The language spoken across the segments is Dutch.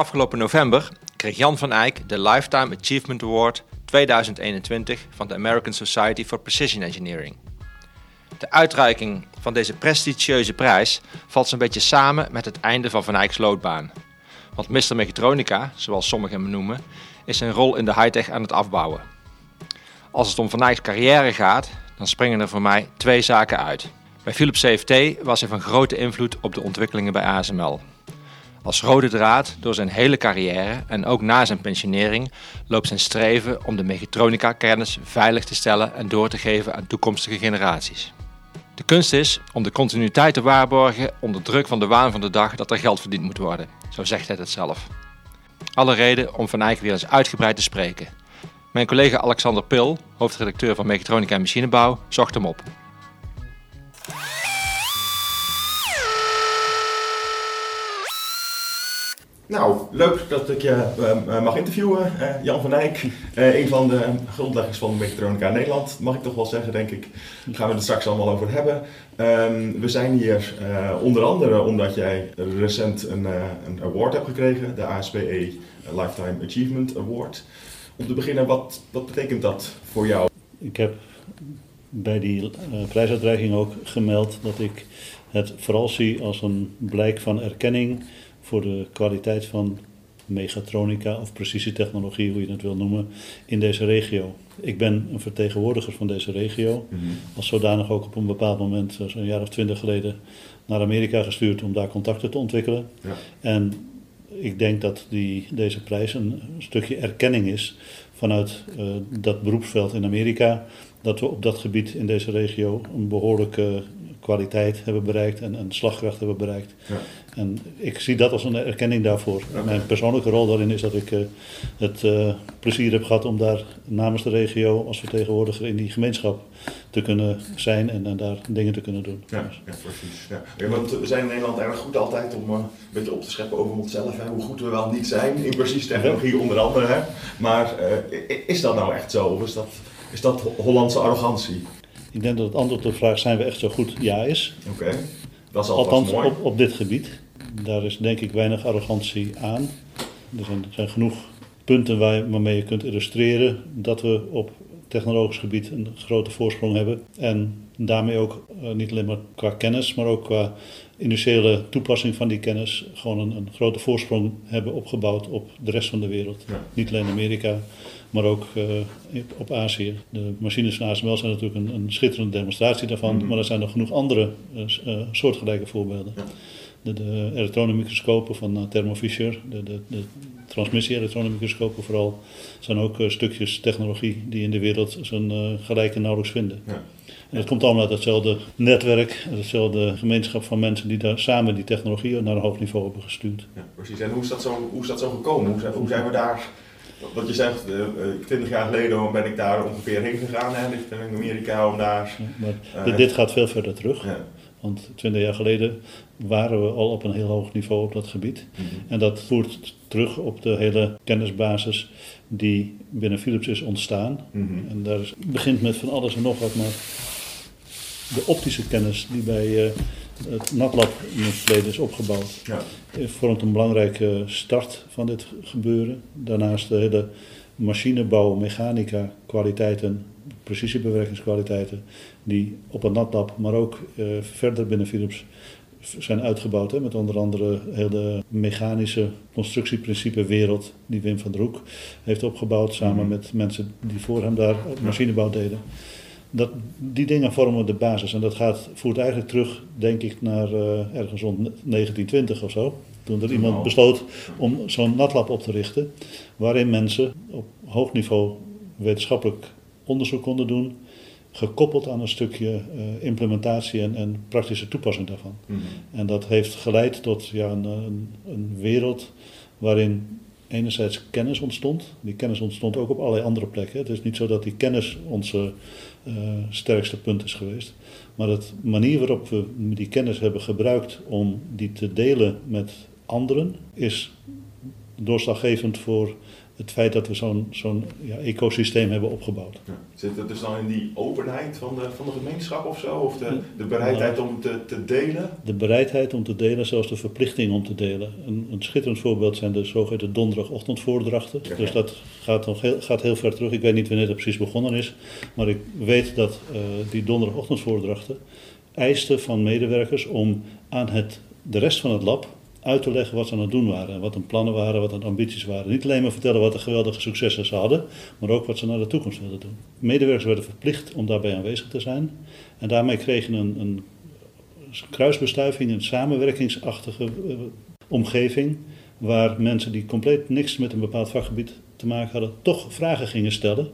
Afgelopen november kreeg Jan van Eyck de Lifetime Achievement Award 2021 van de American Society for Precision Engineering. De uitreiking van deze prestigieuze prijs valt zo'n beetje samen met het einde van Van Eyck's loopbaan. Want Mr. Mechatronica, zoals sommigen hem noemen, is zijn rol in de high-tech aan het afbouwen. Als het om Van Eyck's carrière gaat, dan springen er voor mij twee zaken uit. Bij Philips CFT was hij van grote invloed op de ontwikkelingen bij ASML. Als rode draad door zijn hele carrière en ook na zijn pensionering loopt zijn streven om de mechatronica-kennis veilig te stellen en door te geven aan toekomstige generaties. De kunst is om de continuïteit te waarborgen onder druk van de waan van de dag dat er geld verdiend moet worden, zo zegt hij het zelf. Alle reden om Van Eyck weer eens uitgebreid te spreken. Mijn collega Alexander Pil, hoofdredacteur van Mechatronica en Machinebouw, zocht hem op. Nou, leuk dat ik je uh, mag interviewen. Jan van Eyck, uh, een van de grondleggers van Mechatronica Nederland, mag ik toch wel zeggen, denk ik. Daar gaan we het straks allemaal over hebben. Um, we zijn hier onder andere omdat jij recent een, een, award hebt gekregen, de ASPE Lifetime Achievement Award. Om te beginnen, wat, wat betekent dat voor jou? Ik heb bij die prijsuitreiking ook gemeld dat ik het vooral zie als een blijk van erkenning voor de kwaliteit van megatronica of precisietechnologie, hoe je het wil noemen, in deze regio. Ik ben een vertegenwoordiger van deze regio. Mhm. Als zodanig ook op een bepaald moment, zo'n jaar of twintig geleden, naar Amerika gestuurd om daar contacten te ontwikkelen. Ja. En ik denk dat die, deze prijs een stukje erkenning is vanuit uh, dat beroepsveld in Amerika. Dat we op dat gebied in deze regio een behoorlijke kwaliteit hebben bereikt en, en slagkracht hebben bereikt. Ja. En ik zie dat als een erkenning daarvoor. Mijn persoonlijke rol daarin is dat ik uh, het uh, plezier heb gehad om daar namens de regio als vertegenwoordiger in die gemeenschap te kunnen zijn en, en daar dingen te kunnen doen. Ja, ja precies. Ja. want we zijn in Nederland erg goed altijd om uh, een beetje op te scheppen over onszelf, hè, hoe goed we wel niet zijn in precies technologie onder andere. Hè. Maar is dat nou echt zo of is dat, is dat Hollandse arrogantie? Ik denk dat het antwoord op de vraag zijn we echt zo goed ja is. Oké, dat is althans mooi. Op, op dit gebied. Daar is denk ik weinig arrogantie aan. Er zijn, er zijn genoeg punten waar, waarmee je kunt illustreren dat we op technologisch gebied een grote voorsprong hebben. En daarmee ook uh, niet alleen maar qua kennis, maar ook qua initiële toepassing van die kennis gewoon een, een grote voorsprong hebben opgebouwd op de rest van de wereld. Niet alleen Amerika, maar ook uh, op Azië. De machines van ASML zijn natuurlijk een, een schitterende demonstratie daarvan, mm -hmm. maar er zijn nog genoeg andere uh, soortgelijke voorbeelden. Ja. De, de elektronenmicroscopen van Thermo Fisher, de, de, de transmissie-elektronenmicroscopen vooral, zijn ook stukjes technologie die in de wereld zijn gelijke nauwelijks vinden. Ja. En dat komt allemaal uit hetzelfde netwerk, hetzelfde gemeenschap van mensen die daar samen die technologie naar een hoog niveau hebben gestuurd. Ja, precies. En hoe is dat zo, hoe is dat zo gekomen? Hoe zijn, hoe zijn we daar wat je zegt, uh, 20 jaar geleden ben ik daar ongeveer heen gegaan, hè, in Amerika om daar... maar dit gaat veel verder terug. Ja. Want 20 jaar geleden waren we al op een heel hoog niveau op dat gebied. Mm -hmm. En dat voert terug op de hele kennisbasis die binnen Philips is ontstaan. Mm -hmm. En daar begint met van alles en nog wat, maar de optische kennis die bij het NatLab in het verleden is opgebouwd, ja. vormt een belangrijke start van dit gebeuren. Daarnaast de hele machinebouw, mechanica, kwaliteiten, precisiebewerkingskwaliteiten, die op het NatLab, maar ook uh, verder binnen Philips zijn uitgebouwd. Hè, met onder andere heel de mechanische constructieprincipe wereld die Wim van der Hoek heeft opgebouwd, samen mm -hmm. met mensen die voor hem daar machinebouw deden. Dat, die dingen vormen de basis en dat gaat, voert eigenlijk terug, denk ik, naar uh, ergens rond 1920 of zo. Toen er iemand besloot om zo'n natlab op te richten, waarin mensen op hoog niveau wetenschappelijk onderzoek konden doen, gekoppeld aan een stukje uh, implementatie en, en, praktische toepassing daarvan. Mm -hmm. En dat heeft geleid tot ja, een, een, een wereld waarin enerzijds kennis ontstond. Die kennis ontstond ook op allerlei andere plekken. Het is niet zo dat die kennis onze sterkste punt is geweest. Maar de manier waarop we die kennis hebben gebruikt om die te delen met anderen is doorslaggevend voor het feit dat we zo'n zo'n ja, ecosysteem hebben opgebouwd. Ja. Zit het dus dan in die openheid van de, van de gemeenschap of zo? Of de, de bereidheid om te, te delen? De bereidheid om te delen, zelfs de verplichting om te delen. Een, een schitterend voorbeeld zijn de zogeheten donderdagochtendvoordrachten. Dus dat gaat, nog heel, gaat heel ver terug. Ik weet niet wanneer het precies begonnen is. Maar ik weet dat uh, die donderdagochtendvoordrachten eisten van medewerkers om aan het, de rest van het lab uit te leggen wat ze aan het doen waren. En wat hun plannen waren, wat hun ambities waren. Niet alleen maar vertellen wat de geweldige successen ze hadden, maar ook wat ze naar de toekomst wilden doen. Medewerkers werden verplicht om daarbij aanwezig te zijn. En daarmee kregen een, een kruisbestuiving, een samenwerkingsachtige uh, omgeving. Waar mensen die compleet niks met een bepaald vakgebied te maken hadden, toch vragen gingen stellen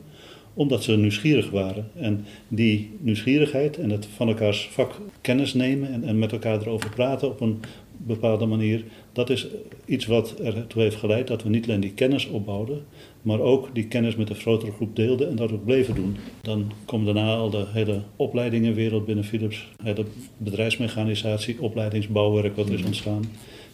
omdat ze nieuwsgierig waren. En die nieuwsgierigheid en het van elkaars vak kennis nemen en, en met elkaar erover praten op een bepaalde manier, dat is iets wat ertoe heeft geleid dat we niet alleen die kennis opbouwden, maar ook die kennis met een grotere groep deelden en dat ook bleven doen. Dan komen daarna al de hele opleidingenwereld binnen Philips, hele bedrijfsmechanisatie, opleidingsbouwwerk wat is mhm. ontstaan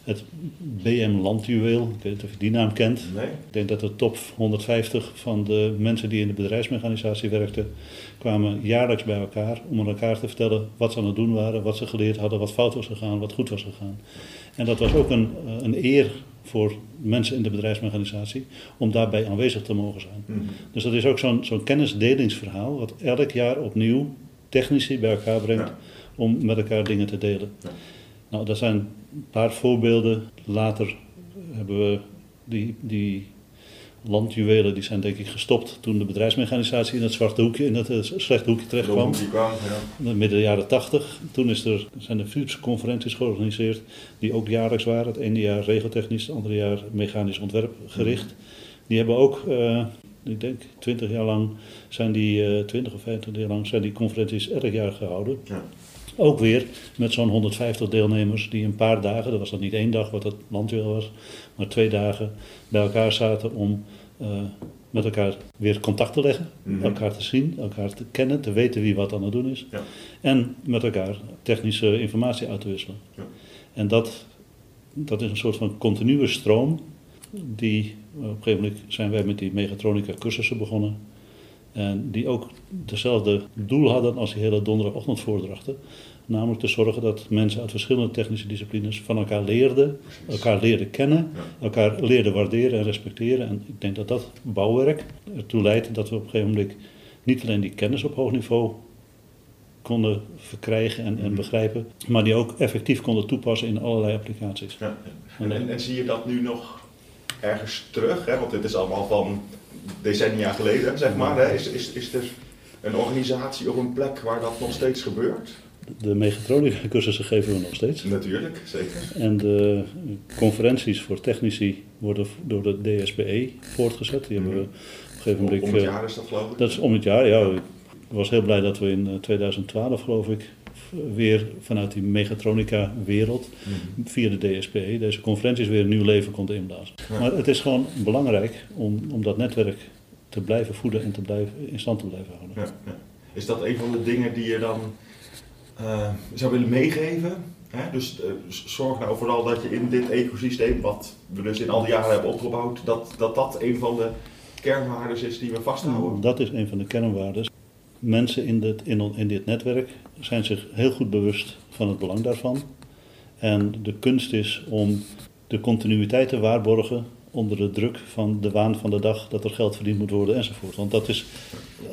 het BM Landjuweel. Ik weet niet of je die naam kent. Nee. Ik denk dat de top 150 van de mensen die in de bedrijfsmechanisatie werkten, kwamen jaarlijks bij elkaar om aan elkaar te vertellen wat ze aan het doen waren, wat ze geleerd hadden, wat fout was gegaan, wat goed was gegaan. En dat was ook een, eh, een eer voor mensen in de bedrijfsmechanisatie om daarbij aanwezig te mogen zijn. Mhm. Dus dat is ook zo'n zo'n kennisdelingsverhaal wat elk jaar opnieuw technici bij elkaar brengt om met elkaar dingen te delen. Ja. Nou, dat zijn een paar voorbeelden. Later hebben we die, die landjuwelen, die zijn denk ik gestopt toen de bedrijfsmechanisatie in het zwarte hoekje, in het eh, slechte hoekje terecht kwam. Ja. Midden jaren tachtig. Toen is er, zijn er conferenties georganiseerd, die ook jaarlijks waren. Het ene jaar regeltechnisch, het andere jaar mechanisch ontwerp gericht. Die hebben ook, uh, ik denk twintig jaar lang, zijn die, uh, 20 of 25 jaar lang, zijn die conferenties elk jaar gehouden. Ja. Ook weer met zo'n 150 deelnemers die een paar dagen, dat was dan niet één dag wat het landjuweel was, maar twee dagen bij elkaar zaten om uh, met elkaar weer contact te leggen, mhm. elkaar te zien, elkaar te kennen, te weten wie wat aan het doen is. Ja. En met elkaar technische informatie uit te wisselen. Ja. En dat, dat is een soort van continue stroom. Die, op een gegeven moment zijn wij met die mechatronica cursussen begonnen. En die ook hetzelfde doel hadden als die hele donderdagochtendvoordrachten. Namelijk te zorgen dat mensen uit verschillende technische disciplines van elkaar leerden, elkaar leerden kennen, elkaar leerden waarderen en respecteren. En ik denk dat dat bouwwerk ertoe leidt dat we op een gegeven moment niet alleen die kennis op hoog niveau konden verkrijgen en, en mhm. begrijpen, maar die ook effectief konden toepassen in allerlei applicaties. Ja, en, en, en, zie je dat nu nog ergens terug? Hè? Want dit is allemaal van decennia geleden, zeg maar. Hè? Is, is, is er een organisatie of een plek waar dat nog steeds gebeurt? De mechatronica cursussen geven we nog steeds. Natuurlijk, zeker. En de conferenties voor technici worden door de DSBE voortgezet. Die hebben we op een gegeven moment... Om het jaar is dat geloof ik? Dat is om het jaar, ja. Ik was heel blij dat we in 2012 eh, geloof ik weer vanuit die mechatronica wereld mhm. via de DSPE deze conferenties weer een nieuw leven konden inblazen. Maar het is gewoon belangrijk om, om dat netwerk te blijven voeden en te blijven, in stand te blijven houden. Ja, ja. Is dat een van de dingen die je dan uh, zou willen meegeven? Hè? Dus uh, zorg nou vooral dat je in dit ecosysteem, wat we dus in al die jaren hebben opgebouwd, dat dat, dat een van de kernwaarden is die we vasthouden? Dat is een van de kernwaarden mensen in dit, in, in dit netwerk zijn zich heel goed bewust van het belang daarvan. En de kunst is om de continuïteit te waarborgen onder de druk van de waan van de dag dat er geld verdiend moet worden enzovoort. Want dat is,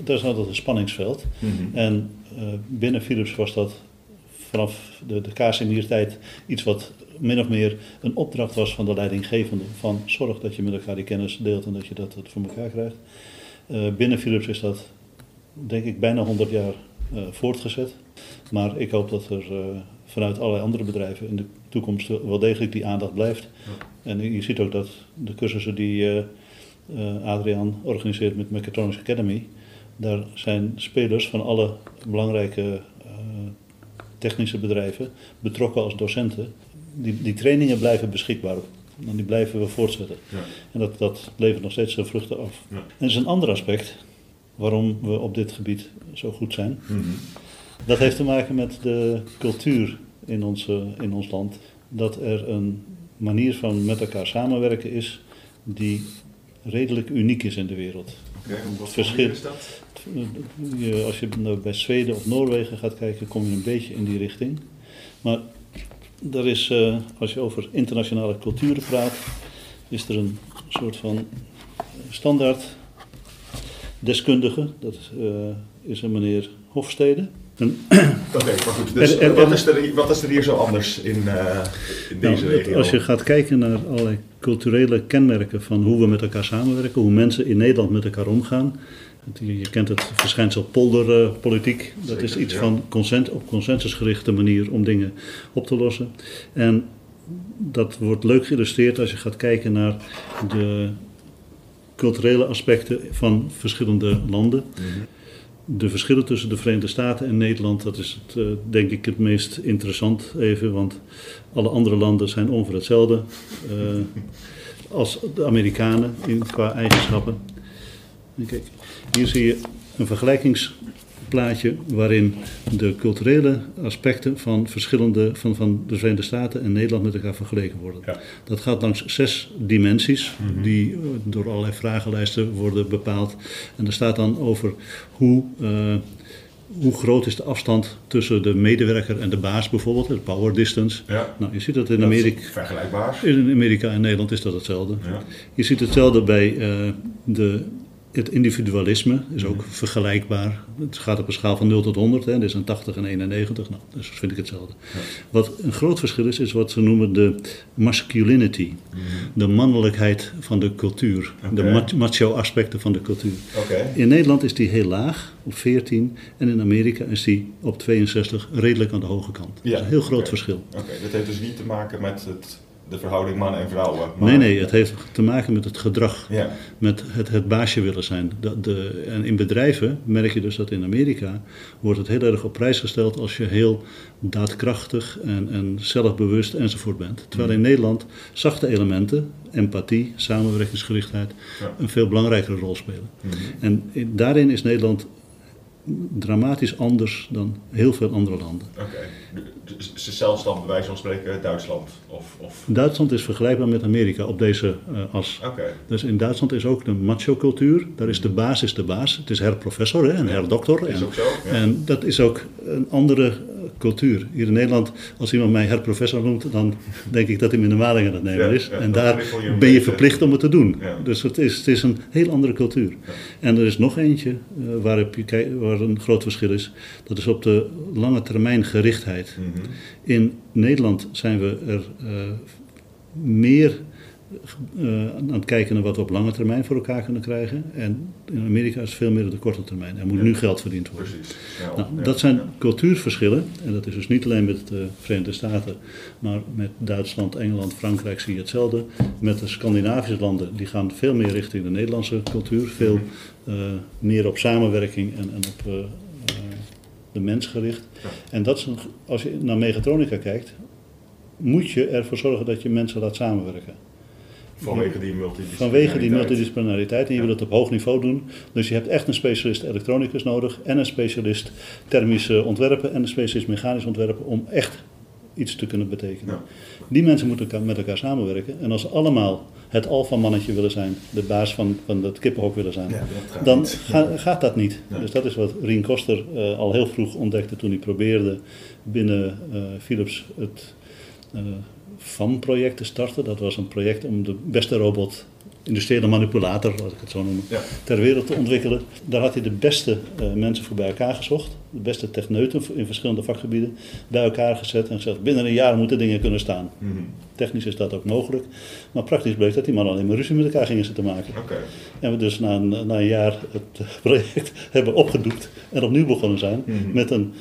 dat is altijd een spanningsveld. Mhm. En uh, binnen Philips was dat vanaf de, de KCMIR-tijd iets wat min of meer een opdracht was van de leidinggevende. Van zorg dat je met elkaar die kennis deelt en dat je dat, voor elkaar krijgt. Uh, binnen Philips is dat denk ik bijna 100 jaar uh, voortgezet. Maar ik hoop dat er uh, vanuit allerlei andere bedrijven in de toekomst wel degelijk die aandacht blijft. En je ziet ook dat de cursussen die uh, Adriaan organiseert met Mechatronics Academy, daar zijn spelers van alle belangrijke technische bedrijven betrokken als docenten. Die, die trainingen blijven beschikbaar. En die blijven we voortzetten. Ja. En dat, dat levert nog steeds zijn vruchten af. Ja. En dat is een ander aspect waarom we op dit gebied zo goed zijn. Mhm. Dat heeft te maken met de cultuur in, onze, in ons land. Dat er een manier van met elkaar samenwerken is die redelijk uniek is in de wereld. Oké, okay, wat verschil is dat? Je, als je nou bij Zweden of Noorwegen gaat kijken, kom je een beetje in die richting. Maar er is, uh, als je over internationale culturen praat, is er een soort van standaard deskundige. Dat is een meneer Hofstede. Oké, okay, maar goed. Dus en, en, wat, is er, wat is er hier zo anders in, uh, in deze nou, regio? Als je gaat kijken naar allerlei culturele kenmerken van hoe we met elkaar samenwerken, hoe mensen in Nederland met elkaar omgaan. Je kent het verschijnsel polderpolitiek. Uh, dat is iets ja. van consent, op consensusgerichte manier om dingen op te lossen. En dat wordt leuk geïllustreerd als je gaat kijken naar de culturele aspecten van verschillende landen. -hmm de verschillen tussen de Verenigde Staten en Nederland, dat is het, uh, denk ik het meest interessant even, want alle andere landen zijn ongeveer hetzelfde uh, als de Amerikanen in, qua eigenschappen. En kijk, hier zie je een vergelijkings plaatje waarin de culturele aspecten van verschillende van, van de Verenigde Staten en Nederland met elkaar vergeleken worden. Ja. Dat gaat langs zes dimensies mhm. die door allerlei vragenlijsten worden bepaald. En er staat dan over hoe. Uh, hoe groot is de afstand tussen de medewerker en de baas bijvoorbeeld, de power distance. Ja. Nou, je ziet dat in Amerika. vergelijkbaar. In Amerika en Nederland is dat hetzelfde. Ja. Je ziet hetzelfde bij uh, de het individualisme is ook vergelijkbaar. Het gaat op een schaal van 0 tot 100, hè. dit is een 80 en 91, nou, dus vind ik hetzelfde. Wat een groot verschil is, is wat ze noemen de masculinity, mhm. de mannelijkheid van de cultuur, de macho aspecten van de cultuur. In Nederland is die heel laag, op 14, en in Amerika is die op 62 redelijk aan de hoge kant. Ja. Dat is een heel groot verschil. Oké, dat heeft dus niet te maken met het de verhouding man en vrouwen. nee, nee, het heeft te maken met het gedrag. Ja. Met het, het baasje willen zijn. De, de, en in bedrijven merk je dus dat in Amerika wordt het heel erg op prijs gesteld als je heel daadkrachtig en, en zelfbewust enzovoort bent. Terwijl in Nederland zachte elementen, empathie, samenwerkingsgerichtheid, een veel belangrijkere rol spelen. Mhm. En daarin is Nederland dramatisch anders dan heel veel andere landen. Zelfs dan bij wijze van spreken Duitsland? Of, of... Duitsland is vergelijkbaar met Amerika op deze uh, as. Dus in Duitsland is ook de macho-cultuur, daar is de baas is de baas. Het is herprofessor hè, en ja, herdokter. Is en, ook zo. Ja. En dat is ook een andere cultuur. Hier in Nederland, als iemand mij herprofessor noemt, dan denk ik dat hij in de maling aan het nemen is. en daar ben je verplicht om het te doen. Dus het is, het is een heel andere cultuur. En er is nog eentje uh, waarop je waar een groot verschil is. Dat is op de lange termijn gerichtheid. Mhm. In Nederland zijn we er uh, meer uh, aan het kijken naar wat we op lange termijn voor elkaar kunnen krijgen. En in Amerika is het veel meer op de korte termijn. Er moet ja. nu geld verdiend worden. Precies. Ja, nou, ja, dat zijn cultuurverschillen. En dat is dus niet alleen met de Verenigde Staten, maar met Duitsland, Engeland, Frankrijk zie je hetzelfde. Met de Scandinavische landen, die gaan veel meer richting de Nederlandse cultuur. Veel uh, meer op samenwerking en, en op uh, de mens gericht. En dat is een, als je naar mechatronica kijkt, moet je ervoor zorgen dat je mensen laat samenwerken. Vanwege die multidisciplinariteit. Vanwege die multidisciplinariteit. En je wil het op hoog niveau doen. Dus je hebt echt een specialist elektronicus nodig. En een specialist thermische ontwerpen. En een specialist mechanisch ontwerpen. Om echt iets te kunnen betekenen. Ja. Die mensen moeten met elkaar samenwerken. En als ze allemaal het alfamannetje willen zijn. De baas van, van het kippenhok willen zijn. Ja, dan ga, gaat dat niet. Dus dat is wat Rien Koster uh, al heel vroeg ontdekte toen hij probeerde binnen uh, Philips het... Uh, FAM-project te starten. Dat was een project om de beste robot, industriële manipulator, laat ik het zo noemen, ja. ter wereld te ontwikkelen. Daar had hij de beste uh, mensen voor bij elkaar gezocht. De beste techneuten in verschillende vakgebieden bij elkaar gezet en gezegd: binnen een jaar moeten dingen kunnen staan. Mm -hmm. Technisch is dat ook mogelijk. Maar praktisch bleek dat die mannen alleen maar ruzie met elkaar gingen zitten maken. Okay. En we dus na een, na een jaar het project hebben opgedoekt en opnieuw begonnen zijn mm -hmm. met een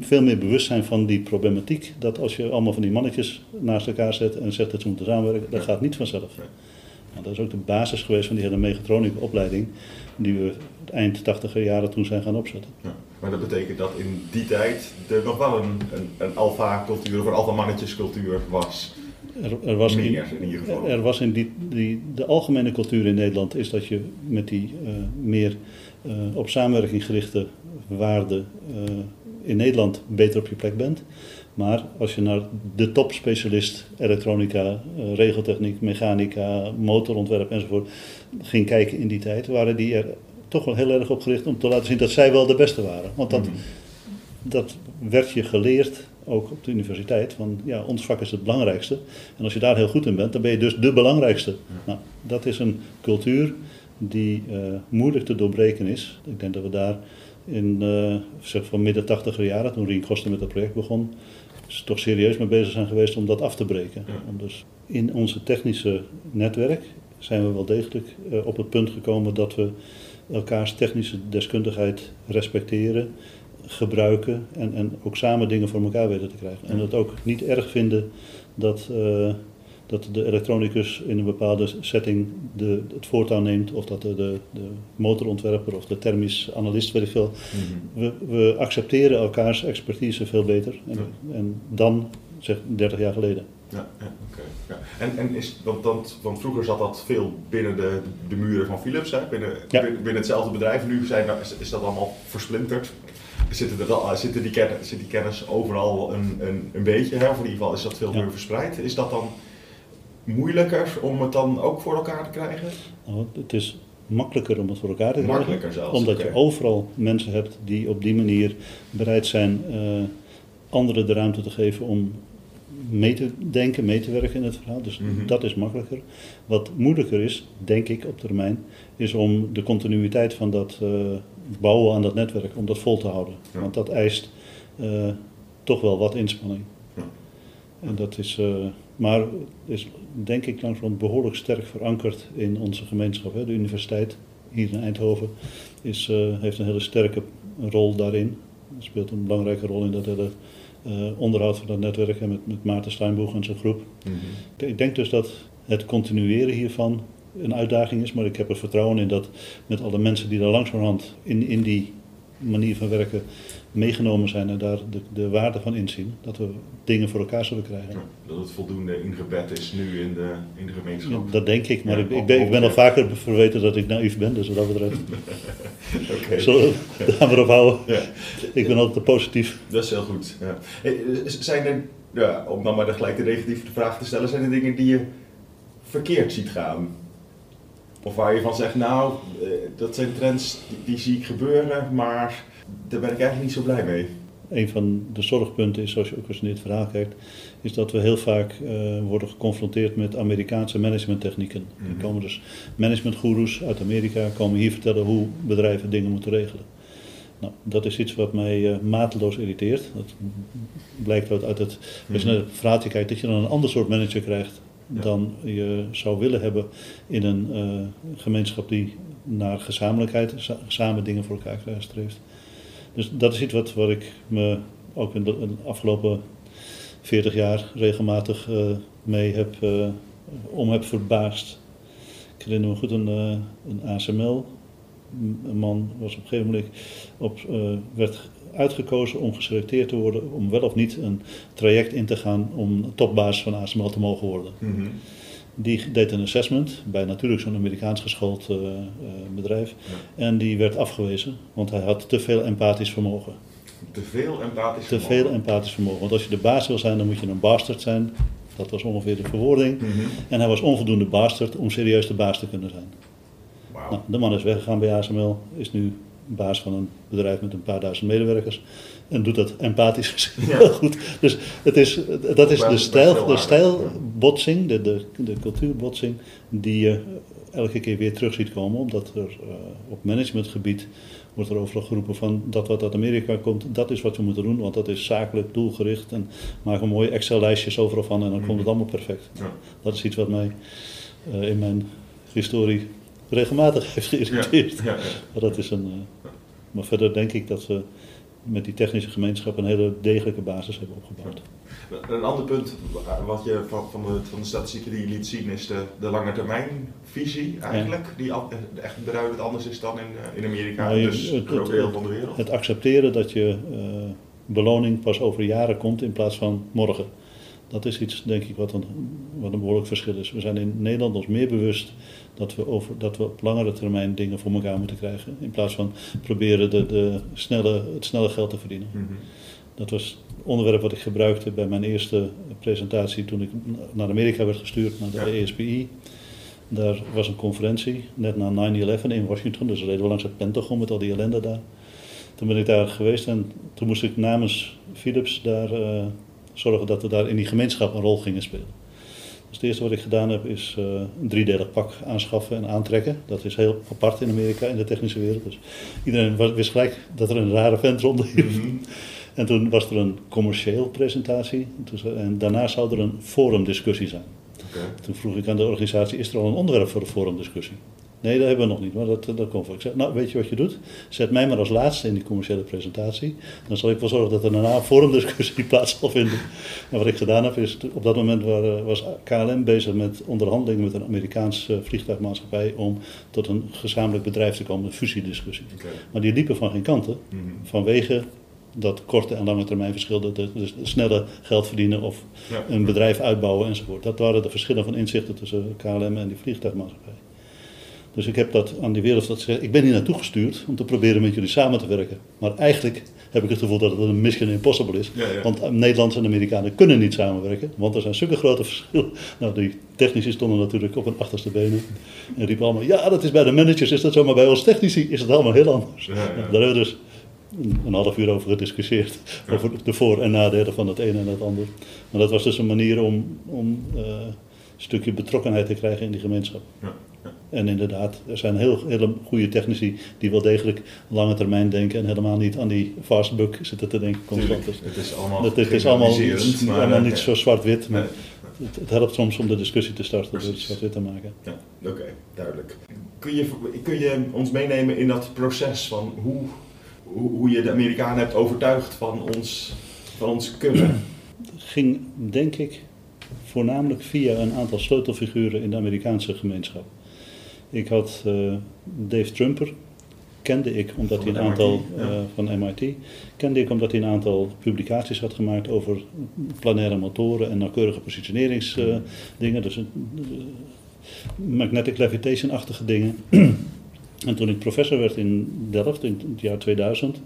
veel meer bewust zijn van die problematiek. Dat als je allemaal van die mannetjes naast elkaar zet en zegt dat ze moeten samenwerken, dat gaat niet vanzelf. Nou, dat is ook de basis geweest van die hele mechatronische opleiding, die we eind 80 jaren toen zijn gaan opzetten. Ja, maar dat betekent dat in die tijd er nog wel een, een, een alfa-cultuur of een alfa-mannetjescultuur was. Er, er, was Meer, in, ieder geval. Er was in die, die, de algemene cultuur in Nederland is dat je met die uh, meer uh, op samenwerking gerichte waarden uh, in Nederland beter op je plek bent. Maar als je naar de topspecialist elektronica, uh, regeltechniek, mechanica, motorontwerp enzovoort ging kijken in die tijd, waren die er toch wel heel erg op gericht om te laten zien dat zij wel de beste waren. Want dat, mhm. dat werd je geleerd, ook op de universiteit, van ja, ons vak is het belangrijkste. En als je daar heel goed in bent, dan ben je dus de belangrijkste. Nou, dat is een cultuur die uh, moeilijk te doorbreken is. Ik denk dat we daar in uh, zeg van midden tachtiger jaren, toen Rien Koster met dat project begon, toch serieus mee bezig zijn geweest om dat af te breken. Dus in onze technische netwerk zijn we wel degelijk uh, op het punt gekomen dat we elkaars technische deskundigheid respecteren, gebruiken en, en ook samen dingen voor elkaar weten te krijgen. En het ook niet erg vinden dat, uh, dat de elektronicus in een bepaalde setting de, het voortouw neemt, of dat de, de, de motorontwerper of de thermisch analist, weet ik veel. Mhm. we, we, accepteren elkaars expertise veel beter en, en dan, zeg 30 jaar geleden. Ja, ja oké. ja. En, en is, want, want, want vroeger zat dat veel binnen de, de muren van Philips, hè? Binnen, binnen, hetzelfde bedrijf. Nu zijn, is, is dat allemaal versplinterd. Zitten, er, zitten die, kennis, zit die kennis overal een, een, een beetje, hè? of in ieder geval is dat veel meer verspreid. Is dat dan moeilijker om het dan ook voor elkaar te krijgen? Nou, het is makkelijker om het voor elkaar te krijgen. Makkelijker zelfs. Omdat je overal mensen hebt die op die manier bereid zijn uh, anderen de ruimte te geven om mee te denken, mee te werken in het verhaal. Dus mhm. dat is makkelijker. Wat moeilijker is, denk ik op termijn, is om de continuïteit van dat uh, bouwen aan dat netwerk, om dat vol te houden. Want dat eist uh, toch wel wat inspanning. Ja. En dat is, uh, maar is denk ik langzamerhand behoorlijk sterk verankerd in onze gemeenschap. De universiteit hier in Eindhoven is, heeft een hele sterke rol daarin. Speelt een belangrijke rol in dat hele uh, onderhoud van dat netwerk en met, met Maarten Steinboeg en zijn groep. Mhm. Ik denk dus dat het continueren hiervan een uitdaging is, maar ik heb er vertrouwen in dat met alle mensen die daar langzamerhand in, in die manier van werken meegenomen zijn en daar de, de waarde van inzien, dat we dingen voor elkaar zullen krijgen. dat het voldoende ingebed is nu in de, in de gemeenschap. dat denk ik, maar ik, ik, ben, ik ben al vaker verweten dat ik naïef ben, dus wat dat betreft. Oké. Zullen we daar maar op houden? Ja. Ik ben altijd positief. Dat is heel goed. Ja. Zijn er, ja, om dan maar de gelijk de negatieve vraag te stellen, zijn er dingen die je verkeerd ziet gaan? Of waar je van zegt, nou, eh, dat zijn trends die, die zie ik gebeuren, maar daar ben ik eigenlijk niet zo blij mee. Een van de zorgpunten is, zoals je ook eens in dit verhaal kijkt, is dat we heel vaak uh, worden geconfronteerd met Amerikaanse managementtechnieken. Mm Er komen dus managementgoeroes uit Amerika komen hier vertellen hoe bedrijven dingen moeten regelen. Nou, dat is iets wat mij uh, mateloos irriteert. Dat blijkt uit, uit het, als je naar het verhaaltje kijkt, dat je dan een ander soort manager krijgt dan je zou willen hebben in een uh, gemeenschap die naar gezamenlijkheid, samen dingen voor elkaar streeft. Dus dat is iets wat, wat ik me ook in de, afgelopen 40 jaar regelmatig uh, mee heb, uh, om heb verbaasd. Ik herinner me goed een, een ASML. Man was op een gegeven moment op, werd uitgekozen om geselecteerd te worden om wel of niet een traject in te gaan om topbaas van ASML te mogen worden. Mm Die deed een assessment bij natuurlijk zo'n Amerikaans geschoold uh, bedrijf. En die werd afgewezen, want hij had te veel empathisch vermogen. Te veel empathisch te vermogen? Te veel empathisch vermogen. Want als je de baas wil zijn, dan moet je een bastard zijn. Dat was ongeveer de verwoording. Mhm. En hij was onvoldoende bastard om serieus de baas te kunnen zijn. Wow. Nou, de man is weggegaan bij ASML, is nu baas van een bedrijf met een paar duizend medewerkers. En doet dat empathisch heel goed. Dus het is, dat is de, stijl, de stijlbotsing, de, de, de cultuurbotsing, die je elke keer weer terug ziet komen. Omdat er uh, op managementgebied wordt er overal geroepen van dat wat uit Amerika komt, dat is wat we moeten doen. Want dat is zakelijk, doelgericht en maken mooie Excel-lijstjes overal van en dan komt het allemaal perfect. Dat is iets wat mij uh, in mijn historie regelmatig heeft geïrriteerd. Ja, ja, maar, dat is een, uh, maar verder denk ik dat we met die technische gemeenschap een hele degelijke basis hebben opgebouwd. Een ander punt wat je van, van, de, van de statistieken die je liet zien is de, de lange termijn visie eigenlijk. Die echt beduidend anders is dan in, eh, in Amerika, nou, dus het, groot deel van de wereld. Het accepteren dat je uh, beloning pas over jaren komt in plaats van morgen. Dat is iets, denk ik, wat een, wat een behoorlijk verschil is. We zijn in Nederland ons meer bewust dat we, over, dat we op langere termijn dingen voor elkaar moeten krijgen. In plaats van proberen de, de snelle, het snelle geld te verdienen. Mhm. Dat was het onderwerp wat ik gebruikte bij mijn eerste presentatie toen ik naar Amerika werd gestuurd, naar de ja. ESPI. Daar was een conferentie, net na 9-11 in Washington, dus we reden we langs het Pentagon met al die ellende daar. Toen ben ik daar geweest en toen moest ik namens Philips daar uh, zorgen dat we daar in die gemeenschap een rol gingen spelen. Dus het eerste wat ik gedaan heb is uh, een driedelig pak aanschaffen en aantrekken. Dat is heel apart in Amerika, in de technische wereld. Dus iedereen wist gelijk dat er een rare vent rondliep. Mm -hmm. En toen was er een commercieel presentatie. En daarna zou er een forumdiscussie zijn. Okay. Toen vroeg ik aan de organisatie, is er al een onderwerp voor een forumdiscussie? Nee, dat hebben we nog niet, maar dat, dat komt wel. Ik zeg, nou, weet je wat je doet? Zet mij maar als laatste in die commerciële presentatie. Dan zal ik wel zorgen dat er daarna een forumdiscussie plaats zal vinden. En wat ik gedaan heb, is op dat moment was KLM bezig met onderhandelingen met een Amerikaanse vliegtuigmaatschappij om tot een gezamenlijk bedrijf te komen, een fusiediscussie. Okay. Maar die liepen van geen kanten, mm -hmm. vanwege dat korte en lange termijn verschil, dus snelle geld verdienen of ja. een bedrijf uitbouwen enzovoort. Dat waren de verschillen van inzichten tussen KLM en die vliegtuigmaatschappij. Dus ik heb dat aan die wereld gezegd. Ik ben hier naartoe gestuurd om te proberen met jullie samen te werken. Maar eigenlijk heb ik het gevoel dat het een mission impossible is. Ja, ja. Want Nederlandse en Amerikanen kunnen niet samenwerken. Want er zijn zulke grote verschillen. Nou, die technici stonden natuurlijk op hun achterste benen. En riepen allemaal, ja, dat is bij de managers, is dat zo. Maar bij ons technici is het allemaal heel anders. Ja, daar hebben we dus een half uur over gediscussieerd. Over de voor- en nadelen van het een en het ander. Maar dat was dus een manier om, om uh, een stukje betrokkenheid te krijgen in die gemeenschap. En inderdaad, er zijn heel, hele goede technici die wel degelijk lange termijn denken en helemaal niet aan die fastbook zitten te denken constant. Dus het is allemaal, het, het is allemaal, maar, allemaal niet zo zwart-wit, maar nee. het, het, helpt soms om de discussie te starten door het zwart-wit te maken. Ja, Oké, okay, duidelijk. Kun je, kun je ons meenemen in dat proces van hoe hoe je de Amerikanen hebt overtuigd van ons, van ons kunnen? ging, denk ik, voornamelijk via een aantal sleutelfiguren in de Amerikaanse gemeenschap. Ik had uh, Dave Trumper, kende ik omdat van hij een aantal ja. uh, van MIT, kende ik omdat hij een aantal publicaties had gemaakt over planaire motoren en nauwkeurige positioneringsdingen, uh, dus magnetic levitation-achtige dingen. En toen ik professor werd in Delft in het jaar 2000,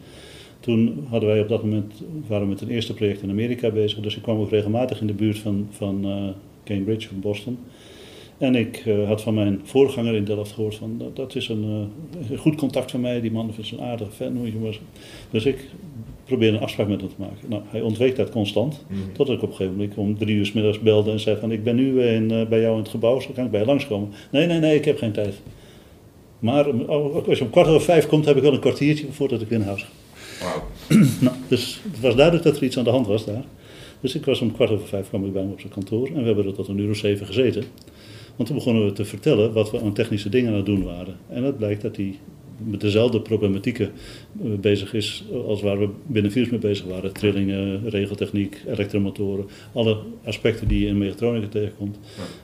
toen hadden wij op dat moment, waren we met een eerste project in Amerika bezig. Dus ik kwam ook regelmatig in de buurt van, van Cambridge, van Boston. En ik uh, had van mijn voorganger in Delft gehoord van, dat, dat is een, uh, een, goed contact van mij, die man is een aardige fan. Dus ik probeerde een afspraak met hem te maken. Nou, hij ontweek dat constant, mm -hmm. tot ik op een gegeven moment om drie uur s middags belde en zei van, ik ben nu in, bij jou in het gebouw, zo kan ik bij je langskomen. Nee, nee, nee, ik heb geen tijd. Maar als je om kwart over vijf komt, heb ik wel een kwartiertje voordat ik in huis ga. Wow. nou, dus het was duidelijk dat er iets aan de hand was daar. Dus ik was om kwart over vijf kwam ik bij hem op zijn kantoor en we hebben er tot een uur of zeven gezeten. Want toen begonnen we te vertellen wat we aan technische dingen aan het doen waren. En het blijkt dat hij met dezelfde problematieken eh, bezig is als waar we binnen Virus mee bezig waren. Trillingen, regeltechniek, elektromotoren, alle aspecten die je in mechatronica tegenkomt.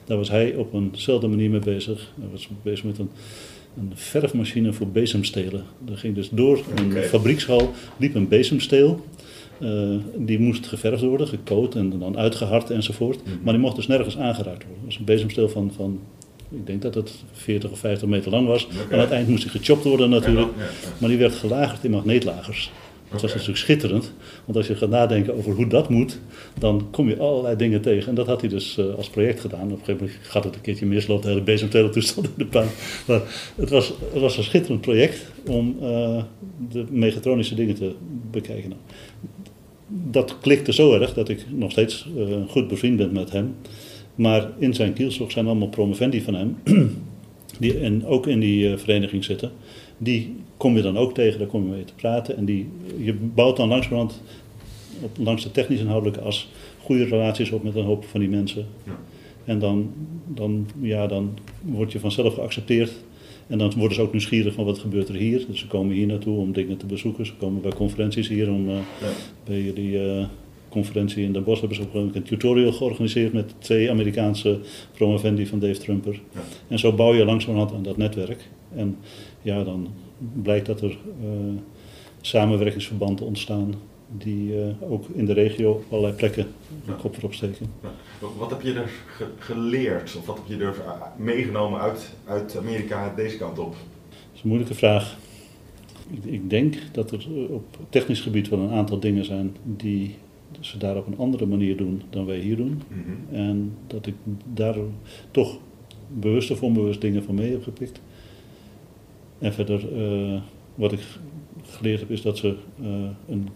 Daar was hij op eenzelfde manier mee bezig. Hij was bezig met een een verfmachine voor bezemstelen. Er ging dus door een okay. fabriekshal liep een bezemsteel. Uh, die moest geverfd worden, gecoat en dan uitgehard enzovoort. Mm -hmm. Maar die mocht dus nergens aangeraakt worden. Dat was een bezemsteel van, van ik denk dat het 40 of 50 meter lang was. Okay. Aan het eind moest hij gechopt worden natuurlijk. Ja, ja, ja. Maar die werd gelagerd in magneetlagers. Dat was natuurlijk schitterend, want als je gaat nadenken over hoe dat moet, dan kom je allerlei dingen tegen. En dat had hij dus uh, als project gedaan. Op een gegeven moment gaat het een keertje mis, loopt de hele bezemtelentoestand in de puin. Maar het was, het was een schitterend project om uh, de mechatronische dingen te bekijken. Dat klikte zo erg dat ik nog steeds uh, goed bevriend ben met hem. Maar in zijn kielzog zijn allemaal promovendi van hem, die en ook in die vereniging zitten die kom je dan ook tegen, daar kom je mee te praten. En die, je bouwt dan langzamerhand op, langs de technisch inhoudelijke as goede relaties op met een hoop van die mensen. Ja. En dan, dan, ja, dan word je vanzelf geaccepteerd. En dan worden ze ook nieuwsgierig van wat gebeurt er hier. Dus ze komen hier naartoe om dingen te bezoeken. Ze komen bij conferenties hier om ja. bij jullie uh, conferentie in Den Bosch hebben ze ook een tutorial georganiseerd met twee Amerikaanse promovendi van Dave Trumper. Ja. En zo bouw je langzamerhand aan dat netwerk. En ja, dan blijkt dat er uh, samenwerkingsverbanden ontstaan die uh, ook in de regio op allerlei plekken de kop erop steken. Wat heb je er ge geleerd of wat heb je er meegenomen uit, uit Amerika deze kant op? Dat is een moeilijke vraag. ik, ik, denk dat er op technisch gebied wel een aantal dingen zijn die ze daar op een andere manier doen dan wij hier doen. Mhm. En dat ik daar toch bewust of onbewust dingen van mee heb gepikt. En verder, uh, wat ik geleerd heb, is dat ze uh, een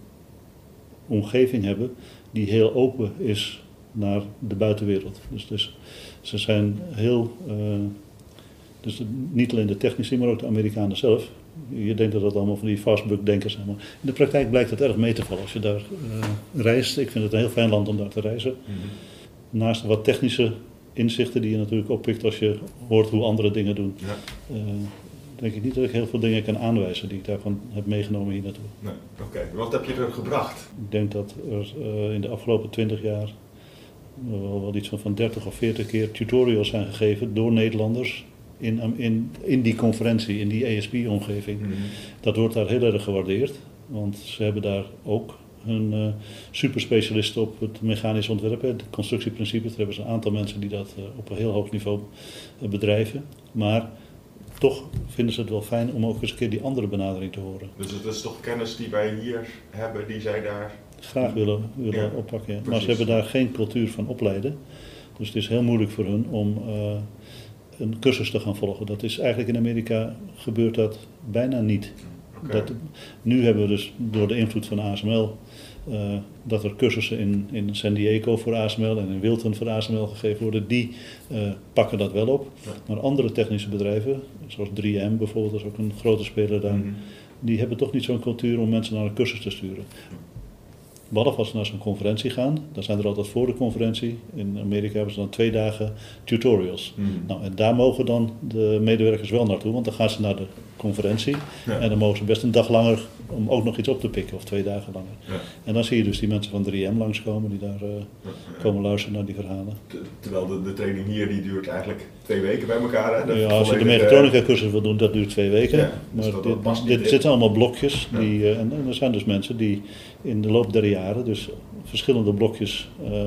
omgeving hebben die heel open is naar de buitenwereld. Dus, dus ze zijn heel, uh, dus niet alleen de technici, maar ook de Amerikanen zelf. Je denkt dat dat allemaal van die fastbook-denkers zijn, maar in de praktijk blijkt het erg mee te vallen als je daar reist. Ik vind het een heel fijn land om daar te reizen. Mhm. Naast wat technische inzichten die je natuurlijk oppikt als je hoort hoe andere dingen doen. Ja. Uh, denk ik niet dat ik heel veel dingen kan aanwijzen die ik daarvan heb meegenomen hier naartoe. Nee, Oké, wat heb je er gebracht? Ik denk dat er uh, in de afgelopen 20 jaar wel, wel iets van, van 30 of 40 keer tutorials zijn gegeven door Nederlanders in, in, in die conferentie, in die ESP-omgeving. Mm -hmm. Dat wordt daar heel erg gewaardeerd, want ze hebben daar ook hun uh, superspecialisten op het mechanisch ontwerpen, het constructieprincipes. Er hebben ze een aantal mensen die dat uh, op een heel hoog niveau uh, bedrijven. Maar toch vinden ze het wel fijn om ook eens een keer die andere benadering te horen. Dus het is toch kennis die wij hier hebben, die zij daar graag willen, willen ja, oppakken. Ja. Maar ze hebben daar geen cultuur van opleiden. Dus het is heel moeilijk voor hun om een cursus te gaan volgen. Dat is eigenlijk in Amerika gebeurt dat bijna niet. Okay. Dat, nu hebben we dus door de invloed van ASML uh, dat er cursussen in, in San Diego voor ASML en in Wilton voor ASML gegeven worden, die uh, pakken dat wel op. Ja. Maar andere technische bedrijven, zoals 3M bijvoorbeeld, dat is ook een grote speler daar, mm -hmm. die hebben toch niet zo'n cultuur om mensen naar een cursus te sturen. Behalve als ze naar zo'n conferentie gaan, dan zijn er altijd voor de conferentie. In Amerika hebben ze dan twee dagen tutorials. Mm. Nou, en daar mogen dan de medewerkers wel naartoe, want dan gaan ze naar de conferentie. Ja. En dan mogen ze best een dag langer om ook nog iets op te pikken, of twee dagen langer. Ja. En dan zie je dus die mensen van 3M langskomen die daar uh, komen luisteren naar die verhalen. Terwijl de, de, training hier die duurt eigenlijk twee weken bij elkaar. Hè? Ja, als je de mechatronica cursus wil doen, dat duurt twee weken. Ja, dus maar dit, dit, dit zitten allemaal blokjes. Die, uh, en, en er zijn dus mensen die in de loop der jaren dus verschillende blokjes uh,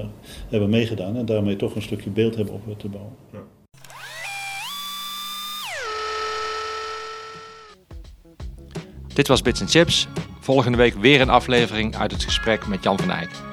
hebben meegedaan en daarmee toch een stukje beeld hebben op te bouwen. Ja. Dit was Bits Chips. Volgende week weer een aflevering uit het gesprek met Jan van Eyck.